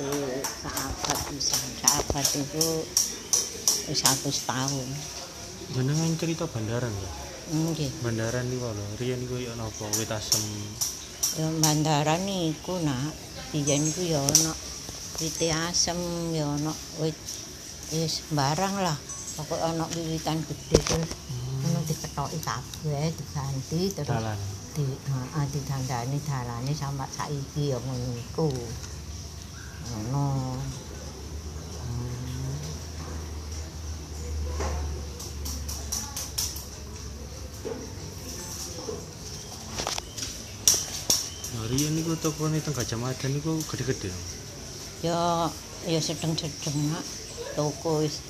Eh, sahabat bisa sahabat itu satu tahun. Jenengan cerita bandaran ya. nggih. Bandaran niku lho, riyen niku ya napa wit asem. ya bandaran niku nak. Biyen iku ya ana wit asem ya ana wit wis barang lah. Pokok ana wiwitan gede terus ngono diketoki kabeh diganti terus Dalan. di heeh didandani dalane sama saiki ya ngono iku ngono Nah, riyen niku tokone teng Gajah Mada niku gede-gede. ya ya sedeng-sedeng nak toko wis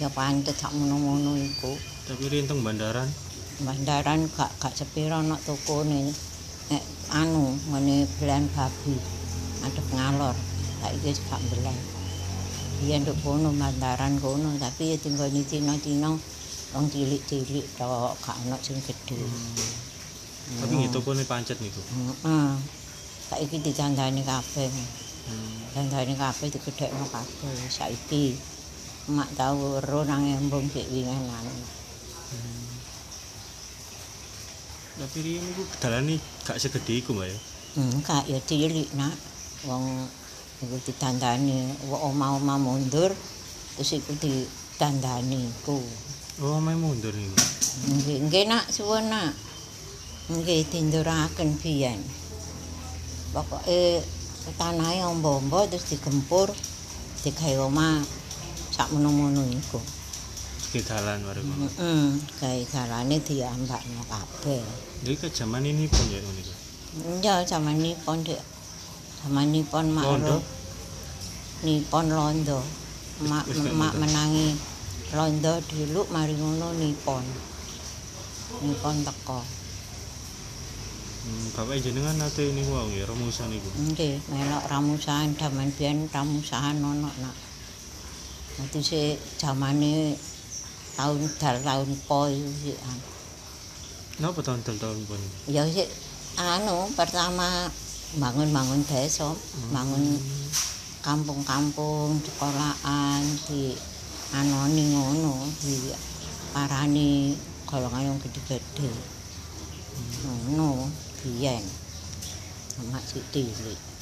ya pancet sak mono-mono iku. Tapi riyen teng bandaran? Bandaran gak gak sepiro nak tokone. Nek anu ngene belen babi adep ngalor saiki wis gak belen biyen nduk kono bandaran kono. Tapi ya tinggal di Cina-Cina wong cilik-cilik tok gak ana sing gedhe. Tapi nggih tokone pancet niku. heeh. Saiki dicandani kabeh. Hmm. dandane kabeh digedhekno kabeh. Saiki mak tau ero nang embung sik wingenan Tapi riyen niku dalane gak segede iku, Mbak ya. enggak ya cilik nak. Wong iku ditandani omah-omah mundur terus iku ditandani iku Oh, main mundur niku. nggih nggih nak suwun nak nggih dinduraken biyen pokoke tanahe ombo-ombo terus digempur digawe omah sak mono-mono iku Iki dalan ngono. Heeh, gawe dalane diambakno kabeh. Jadi ke zaman ini pun ya niku. Ya zaman nipon Dik. Zaman nipon mak Londo? Nipon londo. Mak mak menangi londo dulu mari ngono nipon. Nipon teko. Hmm, bapak jenengan nate niku wae ya romusan niku. Nggih, melok ramusan zaman biyen ramusan ono nak. Nanti si zamane tahun dal tahun po iku sik, an. Napa tahun-tahun pun? Ya sik anu pertama bangun-bangun desa, bangun kampung-kampung, sekolahan di anoni ngono, di parani golongan yang gede-gede. Ngono biyen. Mak sik tilik.